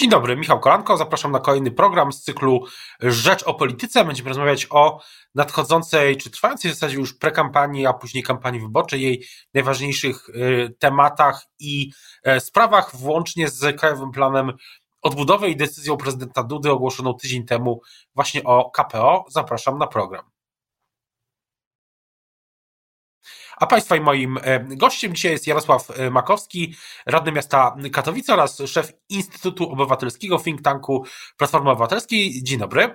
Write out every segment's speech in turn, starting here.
Dzień dobry, Michał Kolanko. Zapraszam na kolejny program z cyklu Rzecz o polityce. Będziemy rozmawiać o nadchodzącej, czy trwającej w zasadzie już prekampanii, a później kampanii wyborczej, jej najważniejszych y, tematach i e, sprawach, włącznie z Krajowym Planem Odbudowy i decyzją prezydenta Dudy ogłoszoną tydzień temu właśnie o KPO. Zapraszam na program. A Państwa i moim e, gościem dzisiaj jest Jarosław e, Makowski, radny miasta Katowice oraz szef Instytutu Obywatelskiego think tanku Platformy Obywatelskiej. Dzień dobry.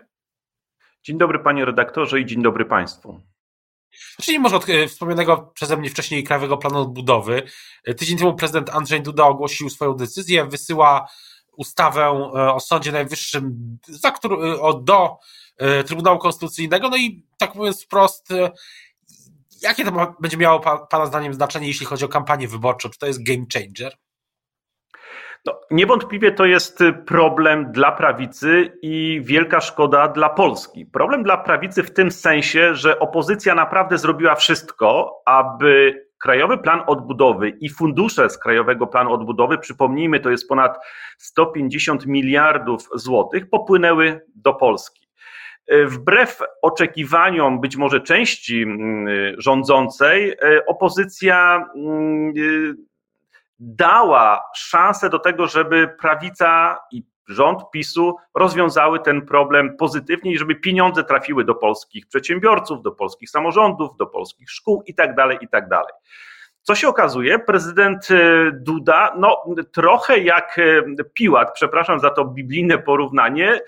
Dzień dobry panie redaktorze i dzień dobry państwu. Zacznijmy może od e, wspomnianego przeze mnie wcześniej Krajowego Planu Odbudowy. Tydzień temu prezydent Andrzej Duda ogłosił swoją decyzję, wysyła ustawę o Sądzie Najwyższym do Trybunału Konstytucyjnego. No i tak mówiąc wprost, Jakie to będzie miało Pana zdaniem znaczenie, jeśli chodzi o kampanię wyborczą? Czy to jest game changer? No, niewątpliwie to jest problem dla prawicy i wielka szkoda dla Polski. Problem dla prawicy w tym sensie, że opozycja naprawdę zrobiła wszystko, aby Krajowy Plan Odbudowy i fundusze z Krajowego Planu Odbudowy, przypomnijmy, to jest ponad 150 miliardów złotych, popłynęły do Polski. E, wbrew oczekiwaniom być może części mm, rządzącej, e, opozycja mm, e, dała szansę do tego, żeby prawica i rząd PiSu rozwiązały ten problem pozytywnie i żeby pieniądze trafiły do polskich przedsiębiorców, do polskich samorządów, do polskich szkół i tak dalej, i tak. Co się okazuje, prezydent Duda, no trochę jak Piłat, przepraszam za to biblijne porównanie,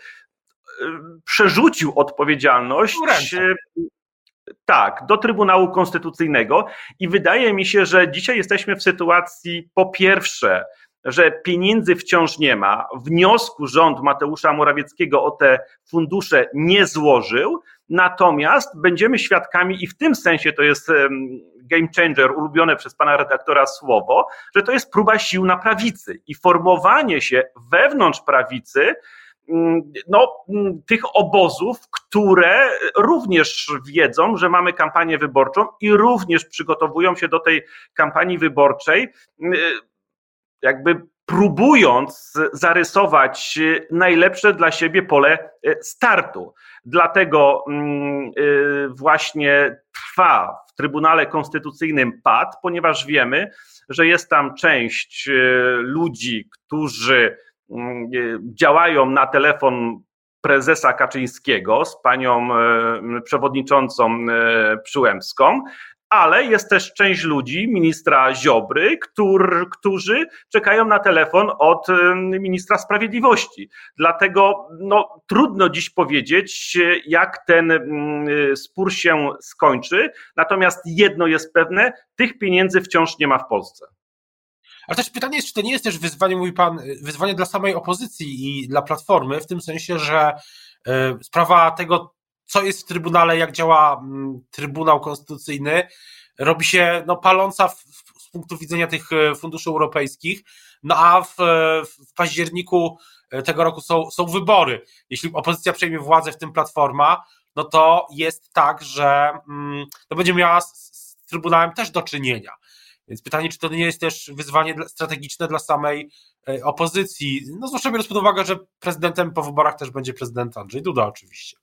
przerzucił odpowiedzialność. Tak, do Trybunału Konstytucyjnego i wydaje mi się, że dzisiaj jesteśmy w sytuacji po pierwsze, że pieniędzy wciąż nie ma. Wniosku rząd Mateusza Morawieckiego o te fundusze nie złożył, natomiast będziemy świadkami, i w tym sensie to jest game changer, ulubione przez pana redaktora słowo, że to jest próba sił na prawicy i formowanie się wewnątrz prawicy no, mm, tych obozów, które również wiedzą, że mamy kampanię wyborczą i również przygotowują się do tej kampanii wyborczej, mm, jakby próbując zarysować najlepsze dla siebie pole e, startu. Dlatego e, właśnie trwa w Trybunale Konstytucyjnym pad, ponieważ wiemy, że jest tam część ludzi, którzy Mm, działają na telefon prezesa Kaczyńskiego z panią e, przewodniczącą e, Przyłębską, ale jest też część ludzi, ministra Ziobry, któr, którzy czekają na telefon od e, ministra sprawiedliwości. Dlatego no, trudno dziś powiedzieć, jak ten mm, spór się skończy. Natomiast jedno jest pewne: tych pieniędzy wciąż nie ma w Polsce. Ale też pytanie jest, czy to nie jest też wyzwanie, mówi pan, wyzwanie dla samej opozycji i dla Platformy, w tym sensie, że e, sprawa tego, co jest w Trybunale, jak działa mm, Trybunał Konstytucyjny, robi się no, paląca w, z punktu widzenia tych e, funduszy europejskich, no a w, w październiku tego roku są, są wybory. Jeśli opozycja przejmie władzę, w tym Platforma, no to jest tak, że mm, to będzie miała z, z Trybunałem też do czynienia. Więc pytanie, czy to nie jest też wyzwanie strategiczne dla samej e, opozycji, no zwłaszcza biorąc pod uwagę, że prezydentem po wyborach też będzie prezydent Andrzej Duda oczywiście.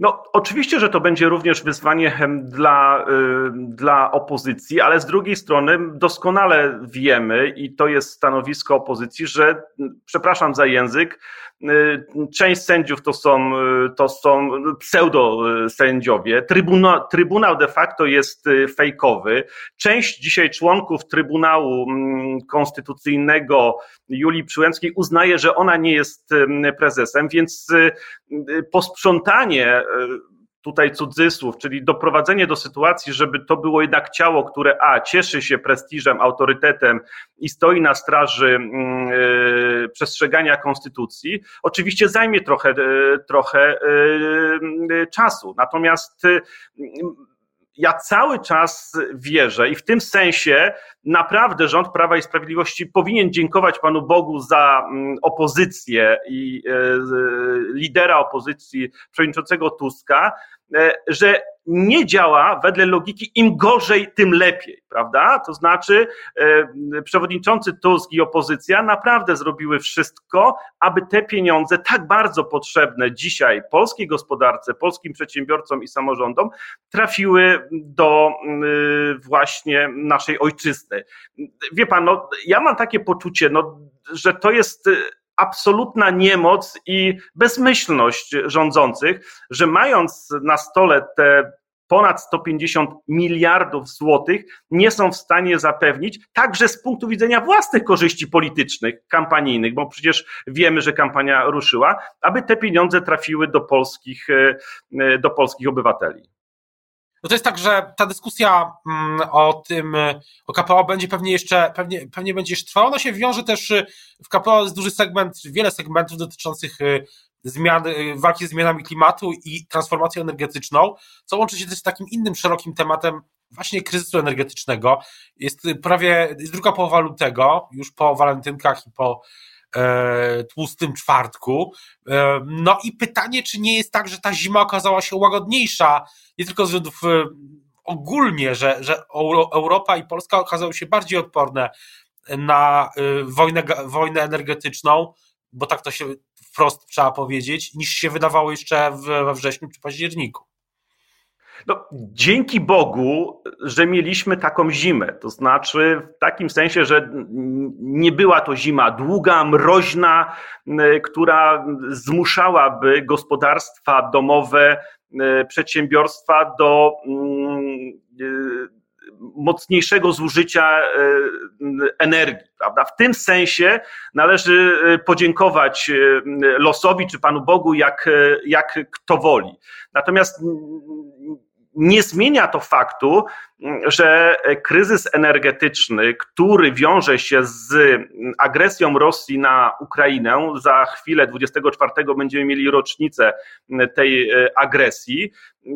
No, oczywiście, że to będzie również wyzwanie dla, y, dla opozycji, ale z drugiej strony doskonale wiemy, i to jest stanowisko opozycji, że, przepraszam za język, y, część sędziów to są, y, to są pseudo-sędziowie. Trybunał, trybunał de facto jest fejkowy. Część dzisiaj członków Trybunału Konstytucyjnego Julii Przyłębskiej uznaje, że ona nie jest prezesem, więc posprzątanie tutaj cudzysłów, czyli doprowadzenie do sytuacji, żeby to było jednak ciało, które a cieszy się prestiżem, autorytetem i stoi na straży yy, przestrzegania konstytucji, oczywiście zajmie trochę, yy, trochę yy, czasu. Natomiast ja cały czas wierzę i w tym sensie naprawdę rząd Prawa i Sprawiedliwości powinien dziękować Panu Bogu za mm, opozycję i e, lidera opozycji, przewodniczącego Tuska, e, że nie działa wedle logiki im gorzej, tym lepiej, prawda? To znaczy, e, przewodniczący Tusk i opozycja naprawdę zrobiły wszystko, aby te pieniądze tak bardzo potrzebne dzisiaj polskiej gospodarce, polskim przedsiębiorcom i samorządom trafiły do właśnie naszej ojczyzny. Wie pan, no, ja mam takie poczucie, no, że to jest absolutna niemoc i bezmyślność rządzących, że mając na stole te ponad 150 miliardów złotych nie są w stanie zapewnić, także z punktu widzenia własnych korzyści politycznych, kampanijnych, bo przecież wiemy, że kampania ruszyła, aby te pieniądze trafiły do polskich, e, do polskich obywateli. No to jest tak, że ta dyskusja mm, o tym, o KPO będzie pewnie jeszcze, pewnie, pewnie będzie jeszcze trwała. Ona się wiąże też, y, w KPO jest duży segment, wiele segmentów dotyczących y, zmian, y, walki z zmianami klimatu i transformacją energetyczną, co łączy się też z takim innym szerokim tematem właśnie kryzysu energetycznego. Jest prawie, jest druga połowa lutego, już po walentynkach i po tłustym czwartku. E, no i pytanie, czy nie jest tak, że ta zima okazała się łagodniejsza, nie tylko ze względów e, ogólnie, że, że Europa i Polska okazały się bardziej odporne na wojnę, wojnę energetyczną, bo tak to się wprost trzeba powiedzieć, niż się wydawało jeszcze we wrześniu czy październiku. No, dzięki Bogu, że mieliśmy taką zimę. To znaczy, w takim sensie, że nie była to zima długa, mroźna, która zmuszałaby gospodarstwa domowe, przedsiębiorstwa do mocniejszego zużycia energii. Prawda? W tym sensie należy podziękować losowi czy Panu Bogu, jak, jak kto woli. Natomiast nie zmienia to faktu, że kryzys energetyczny, który wiąże się z agresją Rosji na Ukrainę, za chwilę 24 będziemy mieli rocznicę tej e, agresji, e,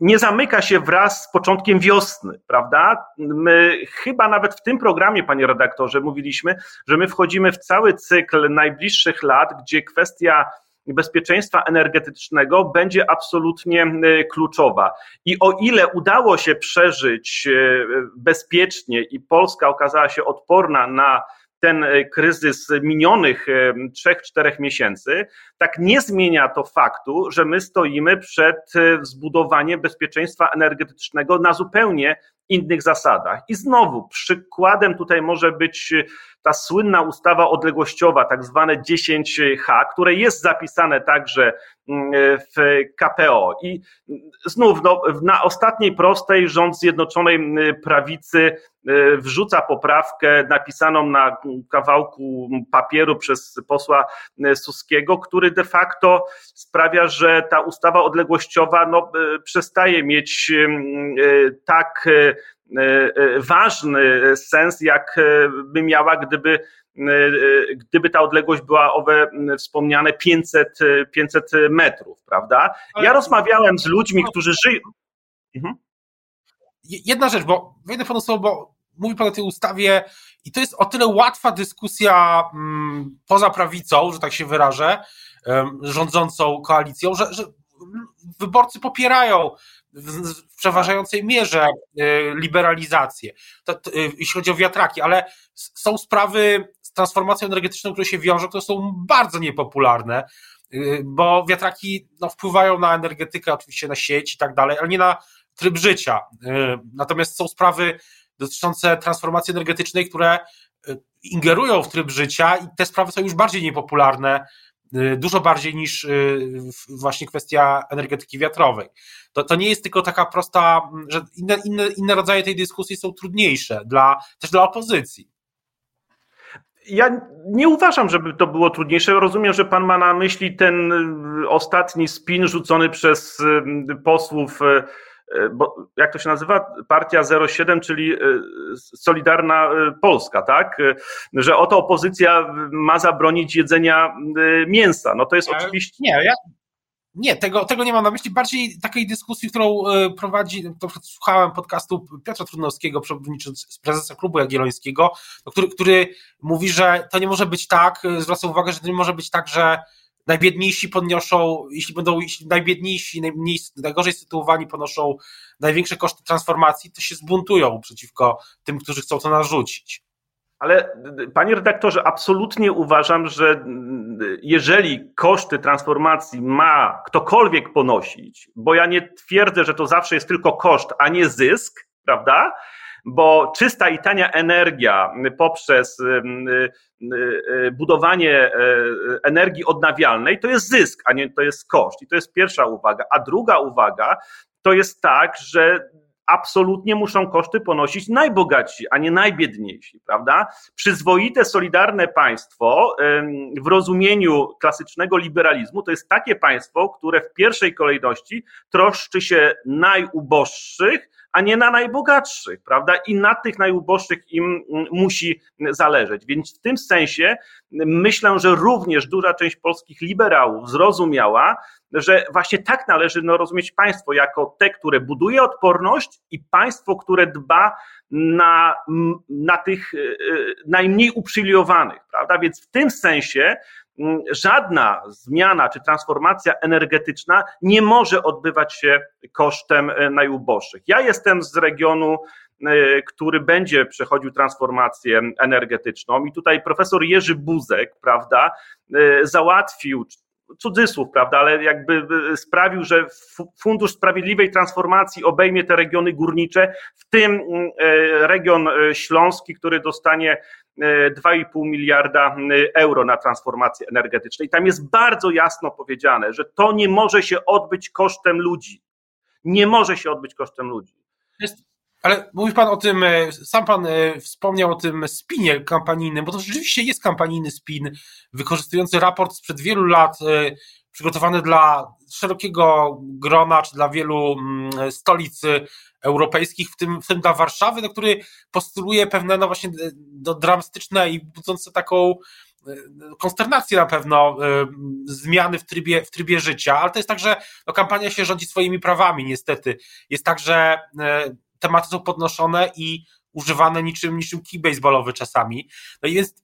nie zamyka się wraz z początkiem wiosny, prawda? My chyba nawet w tym programie, panie redaktorze, mówiliśmy, że my wchodzimy w cały cykl najbliższych lat, gdzie kwestia bezpieczeństwa energetycznego będzie absolutnie e, kluczowa. I o ile udało się przeżyć e, bezpiecznie i Polska okazała się odporna na ten e, kryzys minionych 3-4 miesięcy, tak nie zmienia to faktu, że my stoimy przed zbudowaniem bezpieczeństwa energetycznego na zupełnie innych zasadach. I znowu, przykładem tutaj może być ta słynna ustawa odległościowa, tak zwane 10H, które jest zapisane także mm, w KPO. I znów no, na ostatniej prostej rząd Zjednoczonej mm, Prawicy y, wrzuca poprawkę napisaną na kawałku papieru przez posła Suskiego, który de facto sprawia, że ta ustawa odległościowa no, przestaje mieć tak E, e, ważny sens, jak e, by miała, gdyby, gdyby ta odległość była owe wspomniane 500, 500 metrów, prawda? Ja rozmawiałem z ludźmi, którzy żyją. Mhm. Jedna rzecz, bo wejdę panu słowo, bo mówi pan o tej ustawie i to jest o tyle łatwa dyskusja mm, poza prawicą, że tak się wyrażę, rządzącą koalicją, że, że wyborcy popierają w przeważającej mierze y, liberalizację, y, jeśli chodzi o wiatraki, ale są sprawy z transformacją energetyczną, które się wiążą, które są bardzo niepopularne, y, bo wiatraki no, wpływają na energetykę, oczywiście na sieć i tak dalej, ale nie na tryb życia. Natomiast są sprawy dotyczące transformacji energetycznej, które ingerują w tryb życia i te sprawy są już bardziej niepopularne dużo bardziej niż y, właśnie kwestia energetyki wiatrowej. To, to nie jest tylko taka prosta, że inne, inne, inne rodzaje tej dyskusji są trudniejsze dla, też dla opozycji. Ja nie uważam, żeby to było trudniejsze. Rozumiem, że pan ma na myśli ten y, ostatni spin rzucony przez posłów bo jak to się nazywa? Partia 07, czyli e, Solidarna e, Polska, tak? Że oto opozycja ma zabronić jedzenia mięsa. No to jest oczywiście. Nie, ja, nie, tego, tego nie mam na myśli. Bardziej takiej dyskusji, którą prowadzi, to słuchałem podcastu Piotra Trudnowskiego, przewodniczącego prezesa klubu Jagiellońskiego, który, który mówi, że to nie może być tak, zwraca uwagę, że to nie może być tak, że najbiedniejsi podnoszą, jeśli będą jeśli najbiedniejsi, najmniej, najgorzej sytuowani ponoszą największe koszty transformacji, to się zbuntują przeciwko tym, którzy chcą to narzucić. Ale panie redaktorze, absolutnie uważam, że jeżeli koszty transformacji ma ktokolwiek ponosić, bo ja nie twierdzę, że to zawsze jest tylko koszt, a nie zysk, prawda? Bo czysta i tania energia poprzez y, y, budowanie energii odnawialnej to jest zysk, a nie to jest koszt. I to jest pierwsza uwaga. A druga uwaga to jest tak, że absolutnie muszą koszty ponosić najbogatsi, a nie najbiedniejsi, prawda? Przyzwoite, solidarne państwo w rozumieniu klasycznego liberalizmu to jest takie państwo, które w pierwszej kolejności troszczy się najuboższych, a nie na najbogatszych, prawda? I na tych najuboższych im mm, musi zależeć. Więc w tym sensie myślę, że również duża część polskich liberałów zrozumiała, że właśnie tak należy no, rozumieć państwo jako te, które buduje odporność i państwo, które dba na, na tych e, e, najmniej uprzywilejowanych, prawda? Więc w tym sensie Mm, żadna zmiana czy transformacja energetyczna nie może odbywać się kosztem e, najuboższych. Ja jestem z regionu, e, który będzie przechodził transformację energetyczną i tutaj profesor Jerzy Buzek, prawda, e, załatwił cudzysłów, prawda, ale jakby sprawił, że Fundusz Sprawiedliwej Transformacji obejmie te regiony górnicze, w tym mm, region śląski, który dostanie 2,5 miliarda euro na transformację energetyczną. I tam jest bardzo jasno powiedziane, że to nie może się odbyć kosztem ludzi. Nie może się odbyć kosztem ludzi. Jest, ale mówi Pan o tym, e, sam Pan e, wspomniał o tym spinie kampanijnym, bo to rzeczywiście jest kampanijny spin, wykorzystujący raport sprzed wielu lat, e, przygotowany dla szerokiego grona, czy dla wielu mm, stolic europejskich, w tym, w tym dla Warszawy, no, który postuluje pewne no właśnie no, dramatyczne i budzące taką konsternację na pewno zmiany w trybie, w trybie życia, ale to jest tak, że no, kampania się rządzi swoimi prawami niestety. Jest tak, że tematy są podnoszone i używane niczym, niczym key baseballowy czasami. No i więc,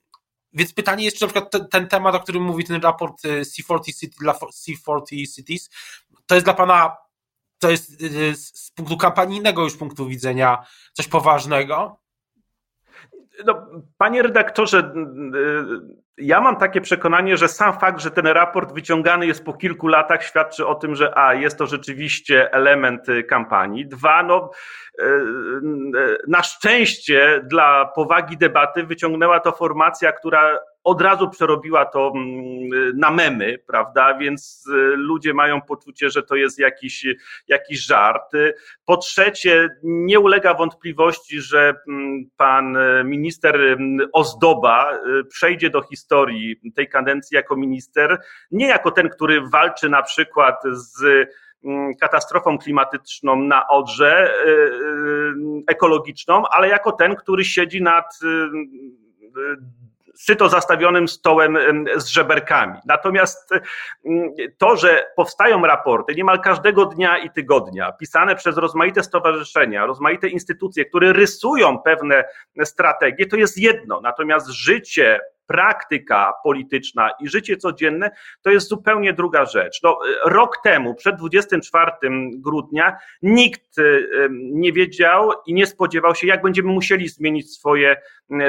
więc pytanie jest, czy na przykład ten, ten temat, o którym mówi ten raport C40 City, dla C40 Cities, to jest dla Pana to jest y, z punktu kampanijnego już punktu widzenia coś poważnego? No, panie redaktorze, y, ja mam takie przekonanie, że sam fakt, że ten raport wyciągany jest po kilku latach, świadczy o tym, że a, jest to rzeczywiście element y, kampanii. Dwa, no, na szczęście dla powagi debaty wyciągnęła to formacja, która od razu przerobiła to mm, na memy, prawda? Więc y, ludzie mają poczucie, że to jest jakiś, jakiś żart. Po trzecie, nie ulega wątpliwości, że mm, pan minister mm, Ozdoba y, przejdzie do historii tej kadencji jako minister, nie jako ten, który walczy na przykład z katastrofą klimatyczną na Odrze, y, ekologiczną, ale jako ten, który siedzi nad syto zastawionym stołem z żeberkami. Natomiast to, że powstają raporty niemal każdego dnia i tygodnia, pisane przez rozmaite stowarzyszenia, rozmaite instytucje, które rysują pewne strategie, to jest jedno. Natomiast życie praktyka polityczna i życie codzienne to jest zupełnie druga rzecz. No, rok temu, przed 24 grudnia, nikt y, nie wiedział i nie spodziewał się, jak będziemy musieli zmienić swoje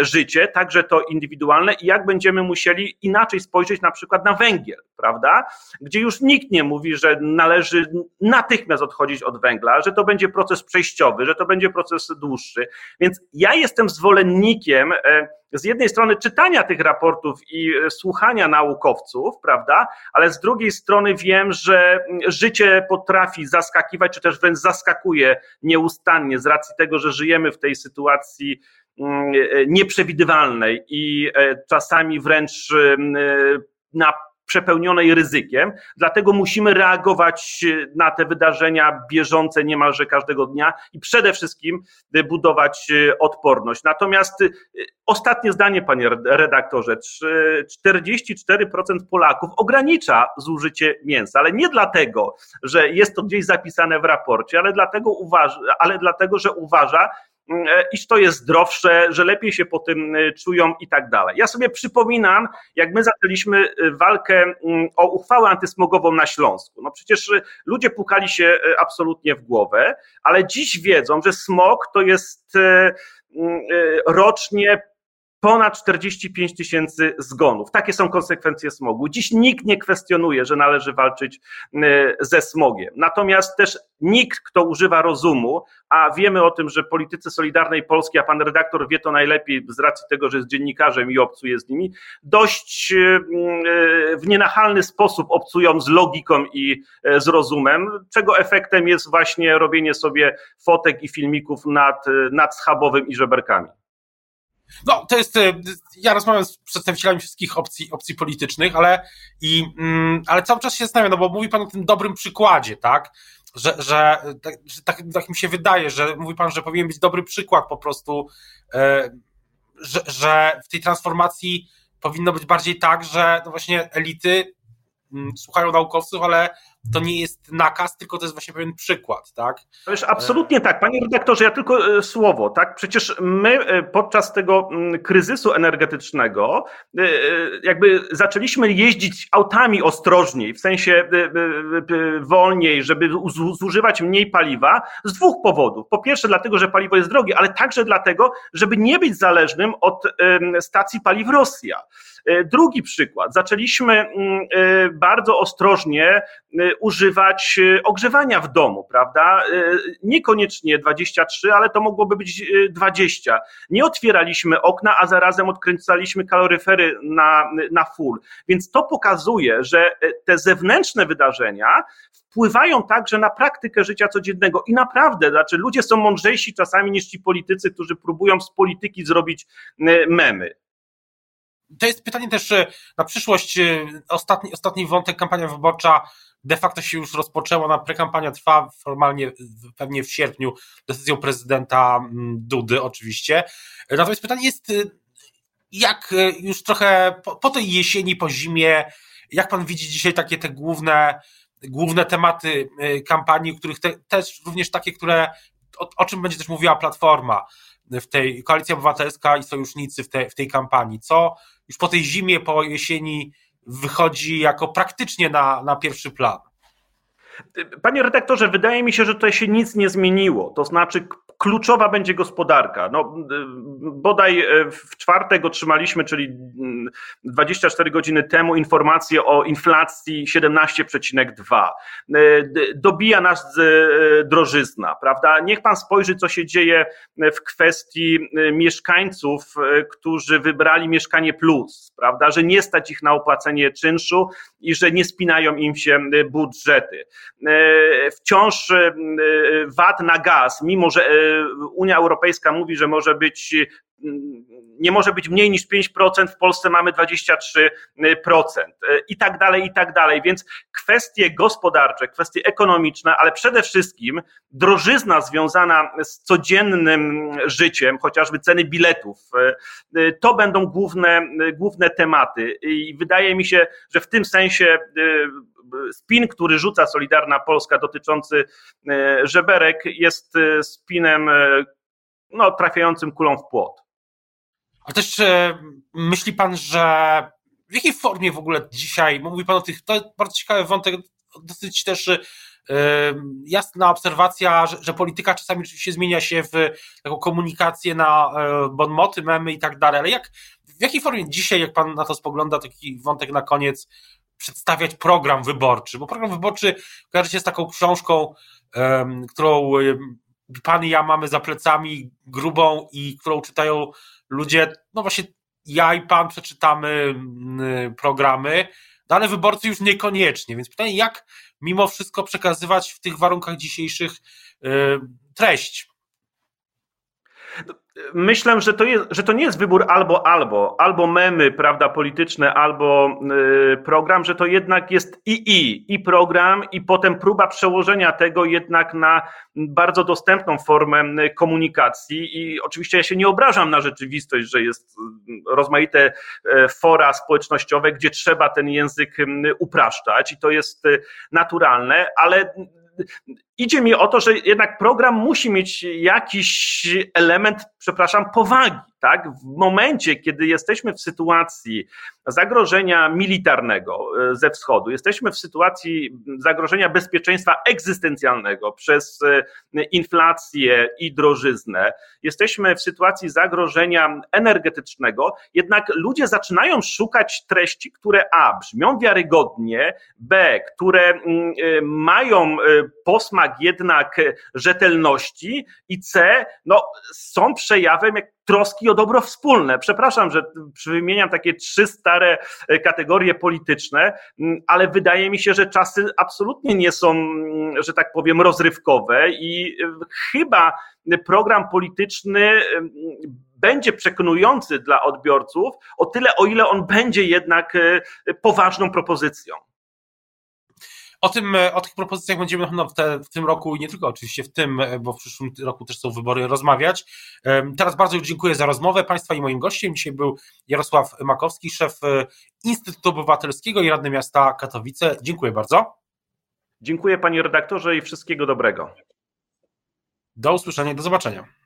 życie, także to indywidualne, i jak będziemy musieli inaczej spojrzeć na przykład na węgiel, prawda? Gdzie już nikt nie mówi, że należy natychmiast odchodzić od węgla, że to będzie proces przejściowy, że to będzie proces dłuższy. Więc ja jestem zwolennikiem e, z jednej strony czytania tych raportów i e, słuchania naukowców, prawda, ale z drugiej strony wiem, że życie potrafi zaskakiwać, czy też wręcz zaskakuje nieustannie z racji tego, że żyjemy w tej sytuacji mm, e, nieprzewidywalnej i e, czasami wręcz na przepełnionej ryzykiem, dlatego musimy reagować na te wydarzenia bieżące niemalże każdego dnia i przede wszystkim budować odporność. Natomiast ostatnie zdanie, panie redaktorze, 44% Polaków ogranicza zużycie mięsa, ale nie dlatego, że jest to gdzieś zapisane w raporcie, ale dlatego, uważa, ale dlatego że uważa, iż to jest zdrowsze, że lepiej się po tym czują i tak dalej. Ja sobie przypominam, jak my zaczęliśmy walkę o uchwałę antysmogową na Śląsku. No przecież ludzie pukali się absolutnie w głowę, ale dziś wiedzą, że smog to jest rocznie ponad 45 tysięcy zgonów. Takie są konsekwencje smogu. Dziś nikt nie kwestionuje, że należy walczyć y, ze smogiem. Natomiast też nikt, kto używa rozumu, a wiemy o tym, że politycy Solidarnej Polski, a pan redaktor wie to najlepiej z racji tego, że jest dziennikarzem i obcuje z nimi, dość y, y, w nienachalny sposób obcują z logiką i z rozumem, czego efektem jest właśnie robienie sobie fotek i filmików nad, nad schabowym i żeberkami. No, to jest. E, ja rozmawiam z przedstawicielami wszystkich opcji, opcji politycznych, ale, i, mm, ale cały czas się zastanawiam, no bo mówi Pan o tym dobrym przykładzie, tak? Że, że, tak, że tak, tak mi się wydaje, że mówi Pan, że powinien być dobry przykład po prostu, e, że, że w tej transformacji powinno być bardziej tak, że no właśnie elity mm, słuchają naukowców, ale to nie jest nakaz, tylko to jest właśnie pewien przykład, tak? Jest absolutnie tak. Panie redaktorze, ja tylko e, słowo, tak? Przecież my e, podczas tego mm, kryzysu energetycznego e, jakby zaczęliśmy jeździć autami ostrożniej, w sensie wolniej, żeby zużywać mniej paliwa z dwóch powodów. Po pierwsze dlatego, że paliwo jest drogie, ale także dlatego, żeby nie być zależnym od stacji paliw Rosja. Drugi przykład. Zaczęliśmy mm, bardzo ostrożnie używać e, ogrzewania w domu, prawda? E, niekoniecznie 23, ale to mogłoby być 20. E, Nie otwieraliśmy okna, a zarazem odkręcaliśmy kaloryfery na, na full. Więc to pokazuje, że te zewnętrzne wydarzenia wpływają także na praktykę życia codziennego i naprawdę, znaczy ludzie są mądrzejsi czasami niż ci politycy, którzy próbują z polityki zrobić memy to jest pytanie też na przyszłość. Ostatni, ostatni wątek, kampania wyborcza de facto się już rozpoczęła, na prekampania trwa formalnie pewnie w sierpniu decyzją prezydenta mm, Dudy oczywiście. Natomiast pytanie jest, y, jak y, już trochę po, po tej jesieni, po zimie, jak pan widzi dzisiaj takie te główne, główne tematy y, kampanii, których te, też również takie, które, o, o, czym będzie też mówiła Platforma w tej Koalicja Obywatelska i sojusznicy w, te, w tej kampanii, co już po tej zimie, po jesieni wychodzi jako praktycznie na, na pierwszy plan. Panie redaktorze, wydaje mi się, że tutaj się nic nie zmieniło. To znaczy, kluczowa będzie gospodarka. No, bodaj e, w czwartek otrzymaliśmy, czyli 24 mm, godziny temu, informację o inflacji 17,2. E, dobija nas e, drożyzna, prawda? Niech pan spojrzy, co się dzieje w kwestii mieszkańców, którzy wybrali mieszkanie plus, prawda? Że nie stać ich na opłacenie czynszu i że nie spinają im się budżety. Wciąż VAT na gaz, mimo że Unia Europejska mówi, że może być nie może być mniej niż 5%, w Polsce mamy 23% i tak dalej, i tak dalej. Więc kwestie gospodarcze, kwestie ekonomiczne, ale przede wszystkim drożyzna związana z codziennym życiem, chociażby ceny biletów, to będą główne, główne tematy. I wydaje mi się, że w tym sensie spin, który rzuca Solidarna Polska dotyczący e, żeberek, jest e, spinem e, no, trafiającym kulą w płot. A też myśli pan, że w jakiej formie w ogóle dzisiaj, mówi pan o tych, to jest bardzo ciekawy wątek, dosyć też jasna obserwacja, że, że, polityka czasami oczywiście zmienia się w taką komunikację na bonmoty, memy i tak dalej, ale jak, w jakiej formie dzisiaj, jak pan na to spogląda, taki wątek na koniec, przedstawiać program wyborczy, bo program wyborczy kojarzy się z taką książką, którą pan i ja mamy za plecami, grubą i którą czytają ludzie, no właśnie ja i pan przeczytamy programy, no ale wyborcy już niekoniecznie, więc pytanie, jak mimo wszystko przekazywać w tych warunkach dzisiejszych treść? Myślę, że to, jest, że to nie jest wybór albo albo, albo memy, prawda, polityczne, albo y, program, że to jednak jest i i, i program, i potem próba przełożenia tego jednak na bardzo dostępną formę y, komunikacji. I oczywiście ja się nie obrażam na rzeczywistość, że jest y, rozmaite fora społecznościowe, gdzie trzeba ten język upraszczać, i to jest naturalne, ale idzie mi o to, że jednak program musi mieć jakiś element, przepraszam, powagi. Tak? W momencie, kiedy jesteśmy w sytuacji zagrożenia militarnego e, ze wschodu, jesteśmy w sytuacji zagrożenia bezpieczeństwa egzystencjalnego przez e, inflację i drożyznę, jesteśmy w sytuacji zagrożenia energetycznego, jednak ludzie zaczynają szukać treści, które A brzmią wiarygodnie, B, które mm, e, mają posmak jednak rzetelności i C, no, są przejawem troski o dobro wspólne. Przepraszam, że wymieniam takie trzy stare e, kategorie polityczne, ale wydaje mi się, że czasy absolutnie nie są, że tak powiem, rozrywkowe i e, chyba program polityczny będzie przekonujący dla odbiorców o tyle, o ile on będzie jednak e, poważną propozycją. O tym, e, o tych propozycjach będziemy na w, te, w tym roku i nie tylko oczywiście w tym, e, bo w przyszłym roku też są wybory, rozmawiać. Teraz bardzo dziękuję za rozmowę Państwa i moim gościem. Dzisiaj był Jarosław Makowski, szef e, Instytutu Obywatelskiego i radny miasta Katowice. Dziękuję bardzo. Dziękuję panie redaktorze i wszystkiego dobrego. Do usłyszenia, do zobaczenia.